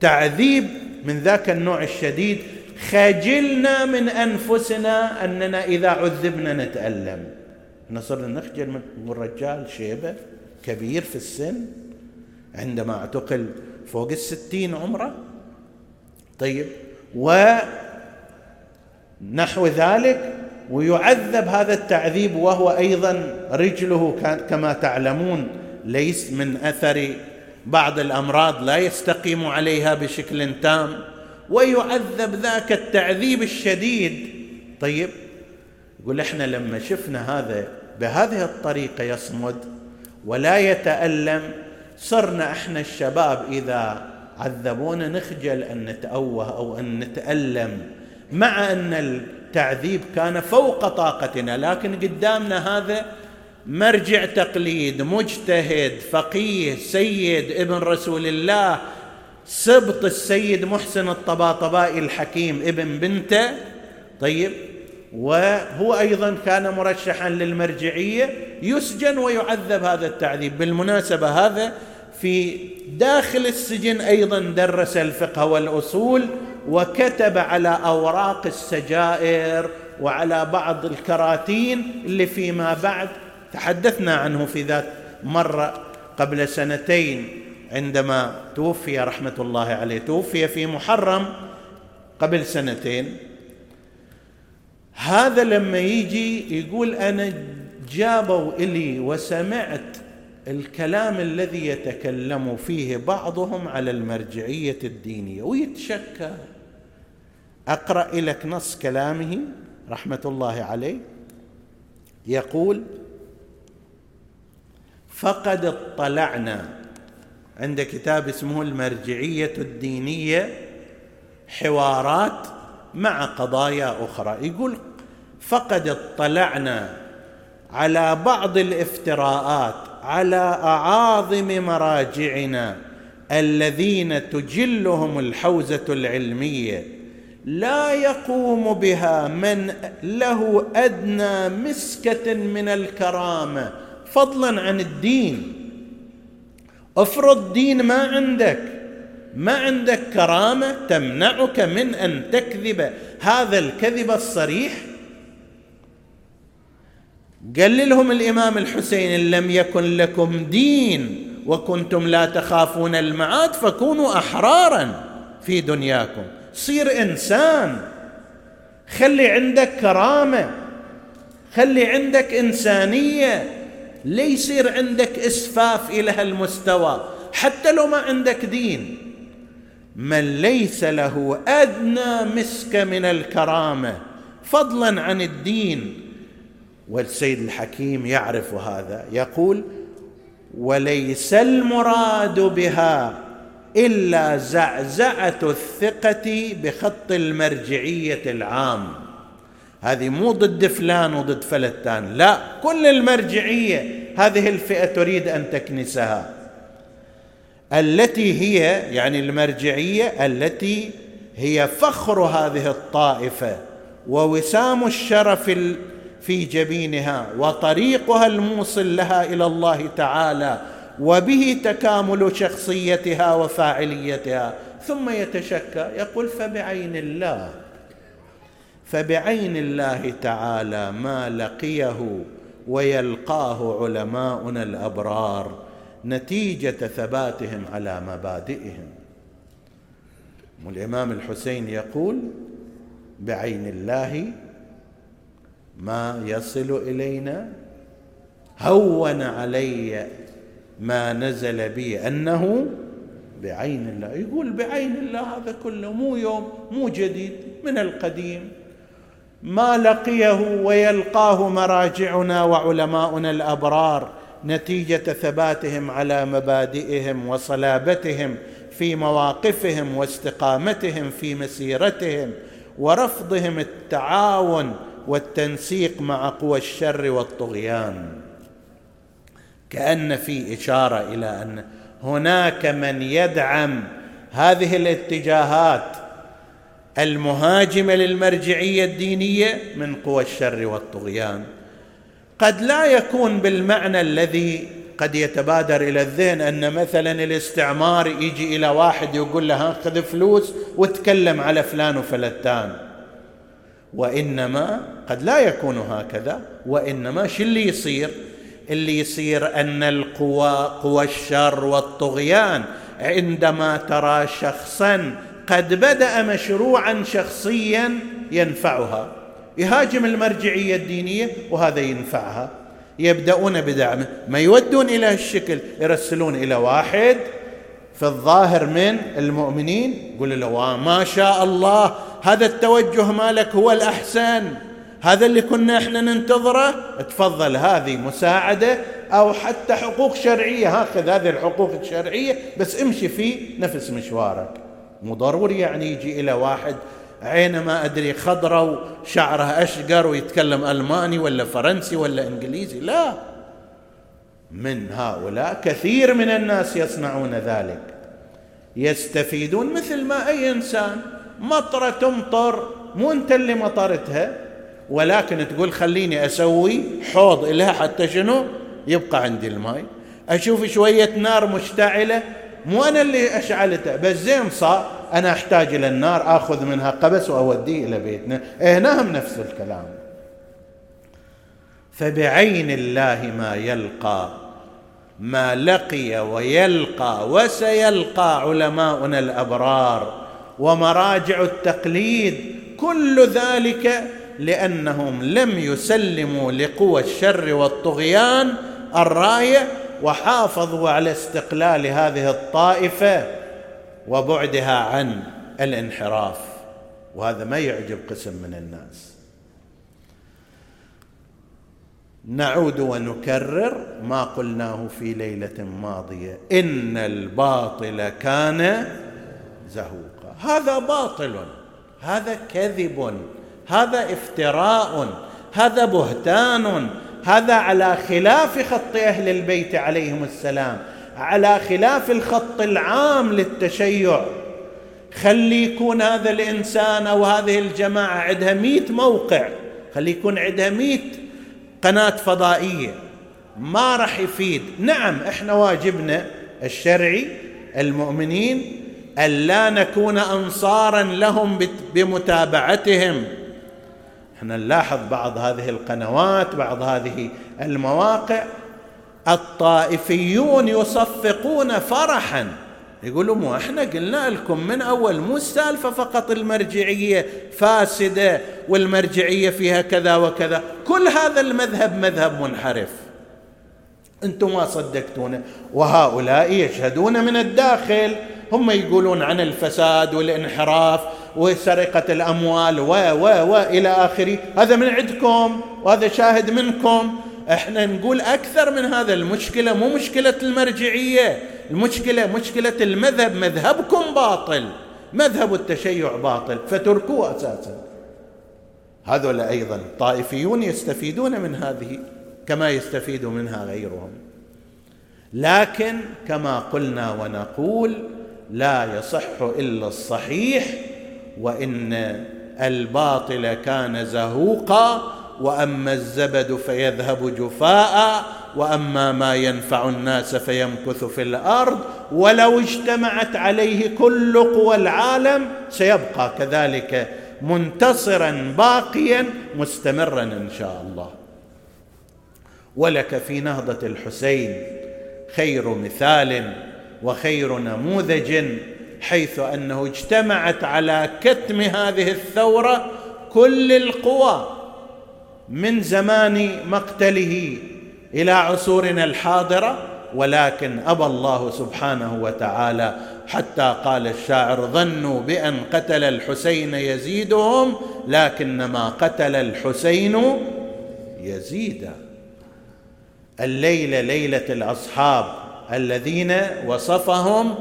تعذيب من ذاك النوع الشديد خجلنا من أنفسنا أننا إذا عذبنا نتألم. نصرنا نخجل من الرجال شيبة كبير في السن عندما اعتقل فوق الستين عمره. طيب و نحو ذلك ويعذب هذا التعذيب وهو أيضا رجله كما تعلمون ليس من أثر بعض الأمراض لا يستقيم عليها بشكل تام. ويعذب ذاك التعذيب الشديد. طيب يقول إحنا لما شفنا هذا بهذه الطريقة يصمد ولا يتألم صرنا إحنا الشباب إذا عذبونا نخجل أن نتأوه أو أن نتألم مع أن التعذيب كان فوق طاقتنا لكن قدامنا هذا مرجع تقليد مجتهد فقيه سيد ابن رسول الله سبط السيد محسن الطباطبائي الحكيم ابن بنته. طيب وهو أيضا كان مرشحا للمرجعية. يسجن ويعذب هذا التعذيب. بالمناسبة هذا في داخل السجن أيضا درس الفقه والأصول وكتب على أوراق السجائر وعلى بعض الكراتين اللي فيما بعد تحدثنا عنه في ذات مرة قبل سنتين. عندما توفي رحمة الله عليه توفي في محرم قبل سنتين. هذا لما يجي يقول أنا جابوا إلي وسمعت الكلام الذي يتكلم فيه بعضهم على المرجعية الدينية ويتشكى. أقرأ لك نص كلامه رحمة الله عليه. يقول فقد اطلعنا عند كتاب اسمه المرجعية الدينية حوارات مع قضايا أخرى. يقول فقد اطلعنا على بعض الافتراءات على أعاظم مراجعنا الذين تجلهم الحوزة العلمية. لا يقوم بها من له أدنى مسكة من الكرامة فضلا عن الدين. أفرض دين ما عندك ما عندك كرامة تمنعك من أن تكذب. هذا الكذب الصريح؟ قال لهم الإمام الحسين إن لم يكن لكم دين وكنتم لا تخافون المعاد فكونوا أحرارا في دنياكم. صير إنسان. خلي عندك كرامة خلي عندك إنسانية. ليه يصير عندك إسفاف إلى هالمستوى حتى لو ما عندك دين. من ليس له أدنى مسك من الكرامة فضلا عن الدين. والسيد الحكيم يعرف هذا يقول وليس المراد بها إلا زعزعة الثقة بخط المرجعية العام. هذه مو ضد فلان وضد فلتان. لا كل المرجعية هذه الفئة تريد أن تكنسها. التي هي يعني المرجعية التي هي فخر هذه الطائفة ووسام الشرف في جبينها وطريقها الموصل لها إلى الله تعالى وبه تكامل شخصيتها وفاعليتها. ثم يتشكى يقول فبعين الله. فبعين الله تعالى ما لقيه ويلقاه علماؤنا الأبرار نتيجة ثباتهم على مبادئهم. الإمام الحسين يقول بعين الله ما يصل إلينا هون علي ما نزل بي أنه بعين الله. يقول بعين الله هذا كله مو يوم مو جديد من القديم. ما لقيه ويلقاه مراجعنا وعلماؤنا الأبرار نتيجة ثباتهم على مبادئهم وصلابتهم في مواقفهم واستقامتهم في مسيرتهم ورفضهم التعاون والتنسيق مع قوى الشر والطغيان. كأن في إشارة إلى أن هناك من يدعم هذه الاتجاهات المهاجمة للمرجعية الدينية من قوى الشر والطغيان. قد لا يكون بالمعنى الذي قد يتبادر إلى الذهن أن مثلا الاستعمار يجي إلى واحد يقول له خذ فلوس وتكلم على فلان وفلتان. وإنما قد لا يكون هكذا وإنما شو اللي يصير؟ اللي يصير أن القوى قوى الشر والطغيان عندما ترى شخصا قد بدأ مشروعا شخصيا ينفعها. يهاجم المرجعية الدينية وهذا ينفعها. يبدأون بدعمه ما يودون إلى الشكل يرسلون إلى واحد في الظاهر من المؤمنين يقول له ما شاء الله هذا التوجه مالك هو الأحسن. هذا اللي كنا إحنا ننتظره تفضل هذه مساعدة أو حتى حقوق شرعية. هاخذ هذه الحقوق الشرعية بس امشي في نفس مشوارك. مو ضروري يعني يجي إلى واحد عينه ما أدري خضرة وشعره أشقر ويتكلم ألماني ولا فرنسي ولا إنجليزي لا. من هؤلاء كثير من الناس يصنعون ذلك. يستفيدون مثل ما أي إنسان. مطرة تمطر مو أنت اللي مطرتها ولكن تقول خليني أسوي حوض لها حتى شنو؟ يبقى عندي الماء. أشوف شوية نار مشتعلة مو أنا اللي أشعلتها بس زين صار أنا أحتاج إلى النار آخذ منها قبس وأوديه إلى بيتنا. إيه نعم نفس الكلام. فبعين الله ما يلقى ما لقي ويلقى وسيلقى علماؤنا الأبرار. ومراجع التقليد كل ذلك لأنهم لم يسلموا لقوى الشر والطغيان الراية وحافظوا على استقلال هذه الطائفة وبعدها عن الانحراف. وهذا ما يعجب قسم من الناس. نعود ونكرر ما قلناه في ليلة ماضية. إن الباطل كان زهوقا. هذا باطل. هذا كذب. هذا افتراء. هذا بهتان. هذا على خلاف خط أهل البيت عليهم السلام على خلاف الخط العام للتشيع. خلي يكون هذا الإنسان أو هذه الجماعة عندها مئة موقع خلي يكون عندها مئة قناة فضائية. ما راح يفيد. نعم إحنا واجبنا الشرعي المؤمنين ألا نكون أنصارا لهم بمتابعتهم. إحنا نلاحظ بعض هذه القنوات بعض هذه المواقع الطائفيون يصفقون فرحا. يقولوا مو إحنا قلنا لكم من أول مو السالفة فقط المرجعية فاسدة والمرجعية فيها كذا وكذا. كل هذا المذهب مذهب منحرف. أنتم ما صدقتونا. وهؤلاء يشهدون من الداخل. هم يقولون عن الفساد والانحراف. وسرقة الأموال و و و إلى آخره. هذا من عندكم وهذا شاهد منكم. إحنا نقول أكثر من هذا. المشكلة مو مشكلة المرجعية. المشكلة مشكلة المذهب. مذهبكم باطل. مذهب التشيع باطل. فتركوه أساسا. هذول أيضا طائفيون يستفيدون من هذه كما يستفيد منها غيرهم. لكن كما قلنا ونقول لا يصح إلا الصحيح وإن الباطل كان زهوقا وأما الزبد فيذهب جفاء وأما ما ينفع الناس فيمكث في الأرض. ولو اجتمعت عليه كل قوى العالم سيبقى كذلك منتصرا باقيا مستمرا إن شاء الله. ولك في نهضة الحسين خير مثال وخير نموذج حيث أنه اجتمعت على كتم هذه الثورة كل القوى من زمان مقتله إلى عصورنا الحاضرة ولكن أبى الله سبحانه وتعالى حتى قال الشاعر ظنوا بأن قتل الحسين يزيدهم لكنما قتل الحسين يزيدا الليلة ليلة الأصحاب الذين وصفهم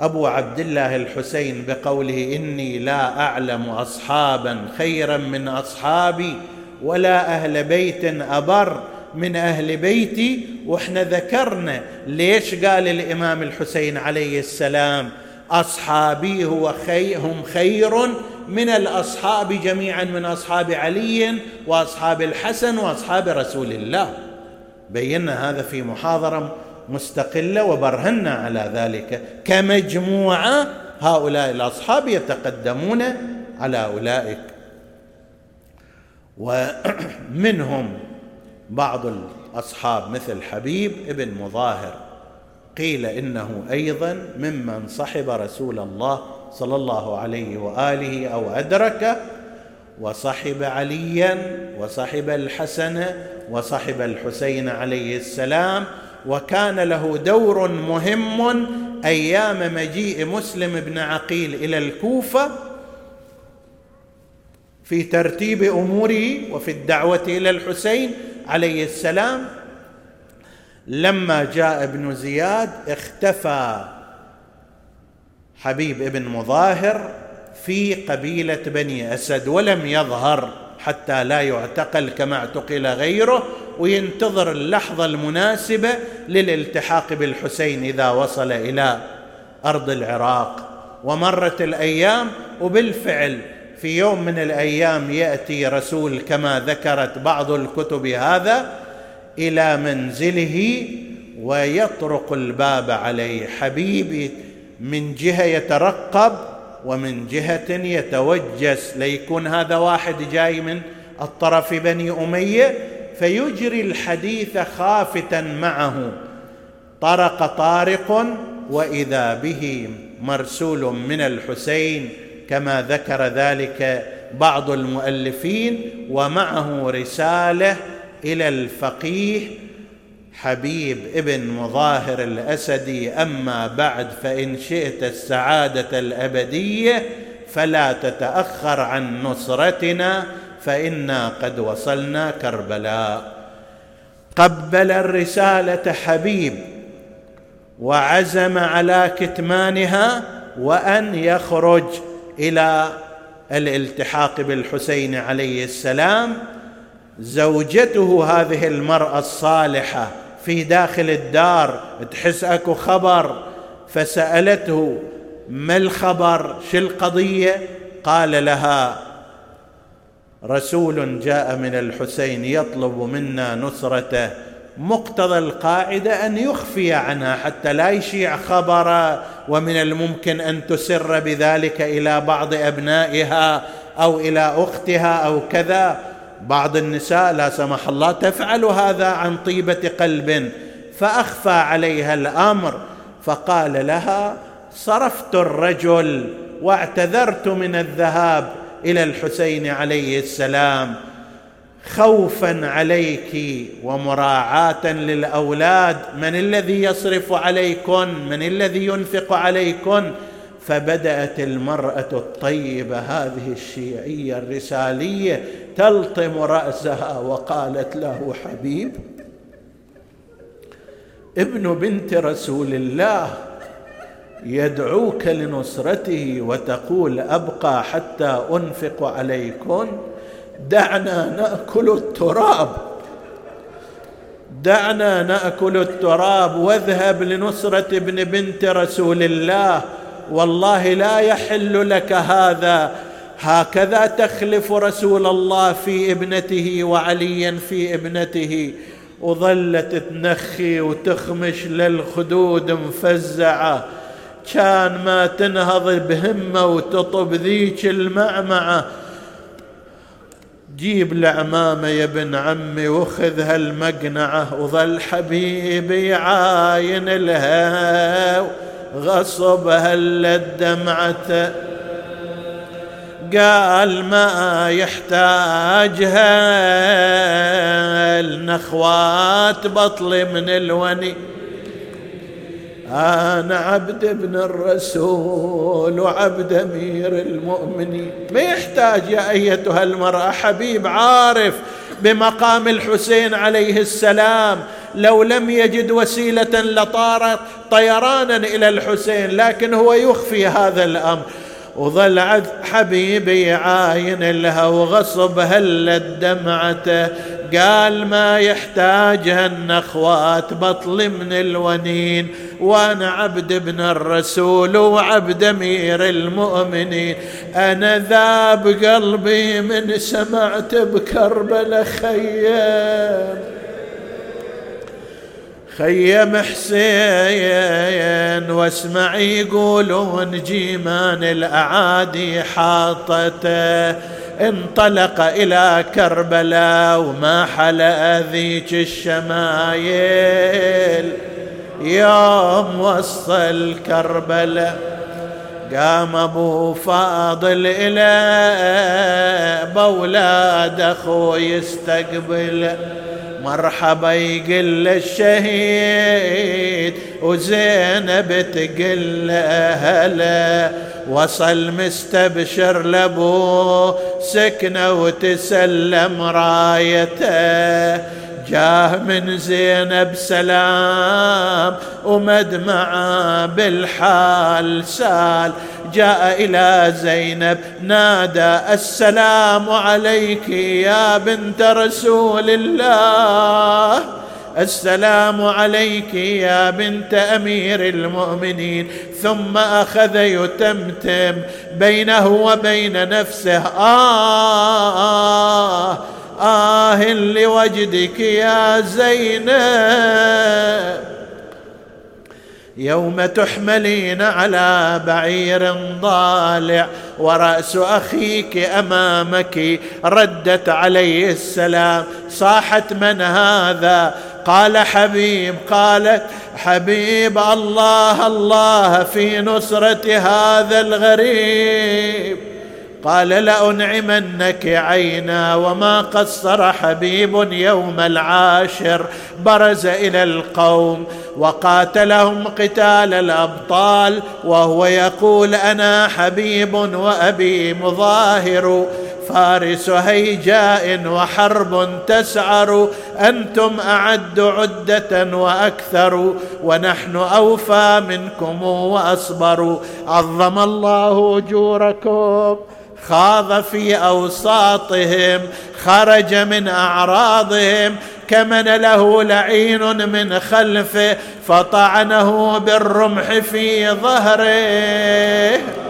أبو عبد الله الحسين بقوله إني لا أعلم اصحابا خيرا من أصحابي ولا أهل بيت أبر من أهل بيتي وإحنا ذكرنا ليش قال الإمام الحسين عليه السلام أصحابي هو خي هم خير من الأصحاب جميعا من أصحاب علي وأصحاب الحسن وأصحاب رسول الله. بينا هذا في محاضرة مستقلة وبرهنا على ذلك. كمجموعة هؤلاء الأصحاب يتقدمون على أولئك. ومنهم بعض الأصحاب مثل حبيب ابن مظاهر. قيل إنه أيضا ممن صحب رسول الله صلى الله عليه وآله أو ادركه وصحب عليا وصحب الحسن وصحب الحسين عليه السلام وكان له دور مهم أيام مجيء مسلم بن عقيل إلى الكوفة في ترتيب أموره وفي الدعوة إلى الحسين عليه السلام. لما جاء ابن زياد اختفى حبيب ابن مظاهر في قبيلة بني أسد ولم يظهر. حتى لا يعتقل كما اعتقل غيره وينتظر اللحظة المناسبة للالتحاق بالحسين إذا وصل إلى أرض العراق. ومرت الأيام وبالفعل في يوم من الأيام يأتي رسول كما ذكرت بعض الكتب هذا إلى منزله ويطرق الباب عليه. حبيبي من جهة يترقب ومن جهة يتوجس. ليكون هذا واحد جاي من الطرف بني أمية فيجري الحديث خافتا معه. طرق طارق وإذا به مرسول من الحسين كما ذكر ذلك بعض المؤلفين ومعه رسالة إلى الفقيه حبيب ابن مظاهر الأسدي أما بعد فإن شئت السعادة الأبدية فلا تتأخر عن نصرتنا فإنا قد وصلنا كربلاء. قبل الرسالة حبيب وعزم على كتمانها وأن يخرج إلى الالتحاق بالحسين عليه السلام. زوجته هذه المرأة الصالحة في داخل الدار تحس أكو خبر. فسألته ما الخبر؟ شو القضية؟ قال لها رسول جاء من الحسين يطلب منا نصرته مقتضى القاعدة أن يخفي عنها حتى لا يشيع خبرا ومن الممكن أن تسر بذلك إلى بعض أبنائها أو إلى أختها أو كذا. بعض النساء لا سمح الله تفعل هذا عن طيبة قلب فأخفى عليها الأمر فقال لها صرفت الرجل واعتذرت من الذهاب إلى الحسين عليه السلام خوفا عليك ومراعاة للأولاد من الذي يصرف عليكن من الذي ينفق عليكن فبدأت المرأة الطيبة هذه الشيعية الرسالية تلطم رأسها وقالت له حبيب ابن بنت رسول الله يدعوك لنصرته وتقول أبقى حتى أنفق عليكن دعنا نأكل التراب دعنا نأكل التراب واذهب لنصرة ابن بنت رسول الله والله لا يحل لك هذا. هكذا تخلف رسول الله في ابنته وعليا في ابنته. وظلت تنخي وتخمش للخدود مفزعة. كان ما تنهض بهمة وتطب ذيك المعمعة. جيب العمامة يا ابن عمي وخذ هالمقنعة. وظل حبيبي عاين لها غصب هالدمعة قال ما يحتاجها النخوات بطل من الوني. أنا عبد ابن الرسول وعبد أمير المؤمنين. ما يحتاج يا أيتها المرأة حبيب عارف بمقام الحسين عليه السلام. لو لم يجد وسيلة لطارت طيرانا إلى الحسين لكن هو يخفي هذا الأمر. وظل حبيبي عاين لها وغصب هلت دمعته قال ما يحتاجها النخوات بطل من الونين. وأنا عبد ابن الرسول وعبد أمير المؤمنين. أنا ذاب قلبي من سمعت بكربلة خيام. خيم حسين واسمع يقولون جيمان الأعادي حاطته. انطلق إلى كربلاء وما حلا ذيك الشمايل. يوم وصل كربلاء قام أبو فاضل إلى بولاد اخو يستقبل. مرحبا يقل الشهيد وزينب تقل هلا. وصل مستبشر لابو سكنه وتسلم رايته. جاه من زينب سلام ومدمع بالحال سال. جاء إلى زينب نادى السلام عليك يا بنت رسول الله. السلام عليك يا بنت أمير المؤمنين. ثم أخذ يتمتم بينه وبين نفسه آه آه لوجدك يا زينب. يوم تحملين على بعير ضالع ورأس أخيك أمامك ردت عليه السلام. صاحت من هذا؟ قال حبيب قالت حبيب الله الله في نصرة هذا الغريب. قال لأنعمنك عينا وما قصر حبيب يوم العاشر. برز إلى القوم وقاتلهم قتال الأبطال وهو يقول أنا حبيب وأبي مظاهر. فارس هيجاء وحرب تسعر أنتم أعد عدة وأكثر ونحن أوفى منكم وأصبر. عظم الله أجوركم. خاض في أوساطهم خرج من أعراضهم كمن له لعين من خلفه فطعنه بالرمح في ظهره.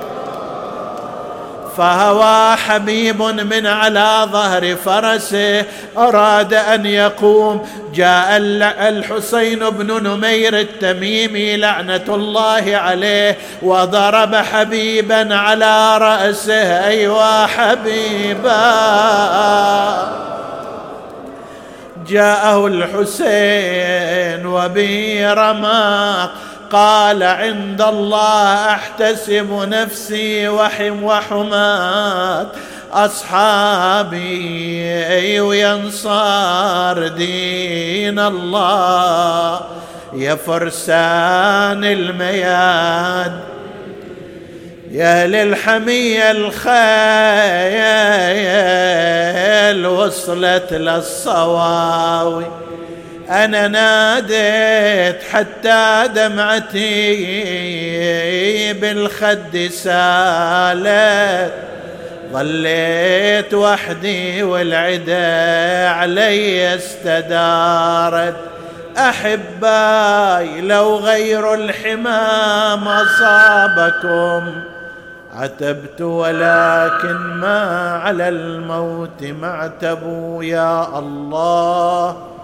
فهوى حبيب من على ظهر فرسه أراد أن يقوم. جاء الحسين بن نمير التميمي لعنة الله عليه وضرب حبيبا على رأسه. ايوا حبيبا. جاءه الحسين وبه رماق. قال عند الله احتسب نفسي وحم وحمات أصحابي وينصار دين الله. يا فرسان المياد يا للحمية الخيل وصلت للصواوي. أنا ناديت حتى دمعتي بالخد سالت. ظليت وحدي والعدا علي استدارت. أحباي لو غير الحمام أصابكم. عتبت ولكن ما على الموت معتبوا يا الله.